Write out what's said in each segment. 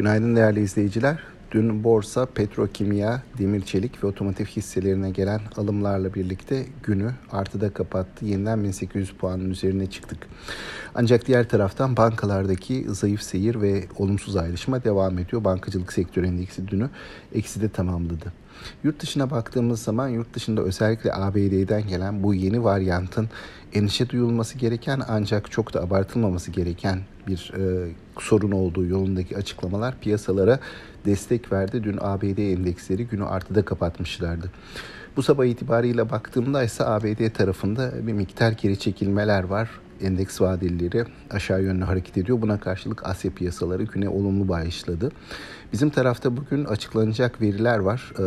Günaydın değerli izleyiciler. Dün borsa, petrokimya, demir çelik ve otomotiv hisselerine gelen alımlarla birlikte günü artıda kapattı. Yeniden 1800 puanın üzerine çıktık. Ancak diğer taraftan bankalardaki zayıf seyir ve olumsuz ayrışma devam ediyor. Bankacılık sektörü endeksi dünü eksi de tamamladı. Yurt dışına baktığımız zaman yurt dışında özellikle ABD'den gelen bu yeni varyantın endişe duyulması gereken ancak çok da abartılmaması gereken bir e, sorun olduğu yolundaki açıklamalar piyasalara destek verdi. Dün ABD endeksleri günü artıda kapatmışlardı. Bu sabah itibariyle baktığımda ise ABD tarafında bir miktar geri çekilmeler var. Endeks vadelileri aşağı yönlü hareket ediyor. Buna karşılık Asya piyasaları güne olumlu başladı. Bizim tarafta bugün açıklanacak veriler var. Ee,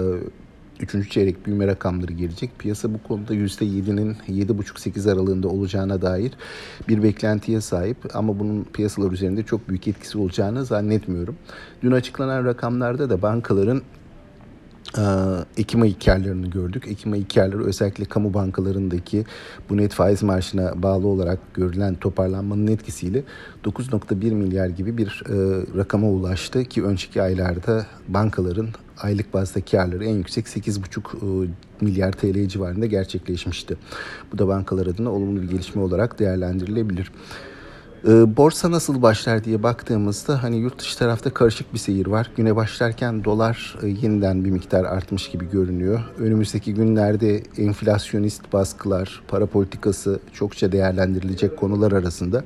üçüncü çeyrek büyüme rakamları gelecek. Piyasa bu konuda %7'nin 7,5-8 aralığında olacağına dair bir beklentiye sahip ama bunun piyasalar üzerinde çok büyük etkisi olacağını zannetmiyorum. Dün açıklanan rakamlarda da bankaların Ekim ayı karlarını gördük. Ekim ayı karları özellikle kamu bankalarındaki bu net faiz marjına bağlı olarak görülen toparlanmanın etkisiyle 9.1 milyar gibi bir e, rakama ulaştı ki önceki aylarda bankaların aylık bazda karları en yüksek 8,5 e, milyar TL civarında gerçekleşmişti. Bu da bankalar adına olumlu bir gelişme olarak değerlendirilebilir. E, borsa nasıl başlar diye baktığımızda hani yurt dışı tarafta karışık bir seyir var. Güne başlarken dolar e, yeniden bir miktar artmış gibi görünüyor. Önümüzdeki günlerde enflasyonist baskılar, para politikası çokça değerlendirilecek konular arasında.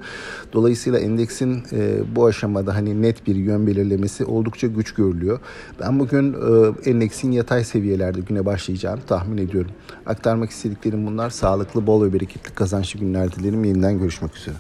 Dolayısıyla endeksin e, bu aşamada hani net bir yön belirlemesi oldukça güç görülüyor. Ben bugün e, endeksin yatay seviyelerde güne başlayacağını tahmin ediyorum. Aktarmak istediklerim bunlar. Sağlıklı, bol ve bereketli kazançlı günler dilerim. Yeniden görüşmek üzere.